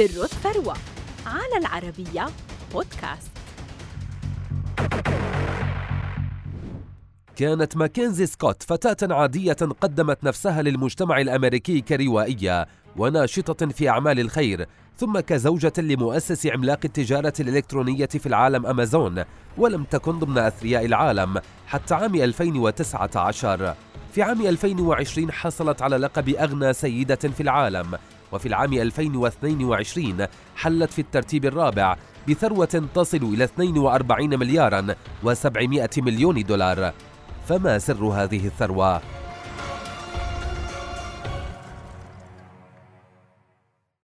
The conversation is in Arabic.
سر الثروة على العربية بودكاست. كانت ماكنزي سكوت فتاة عادية قدمت نفسها للمجتمع الأمريكي كروائية وناشطة في أعمال الخير ثم كزوجة لمؤسس عملاق التجارة الإلكترونية في العالم أمازون ولم تكن ضمن أثرياء العالم حتى عام 2019 في عام 2020 حصلت على لقب أغنى سيدة في العالم وفي العام 2022 حلت في الترتيب الرابع بثروة تصل إلى 42 مليارا و700 مليون دولار فما سر هذه الثروة؟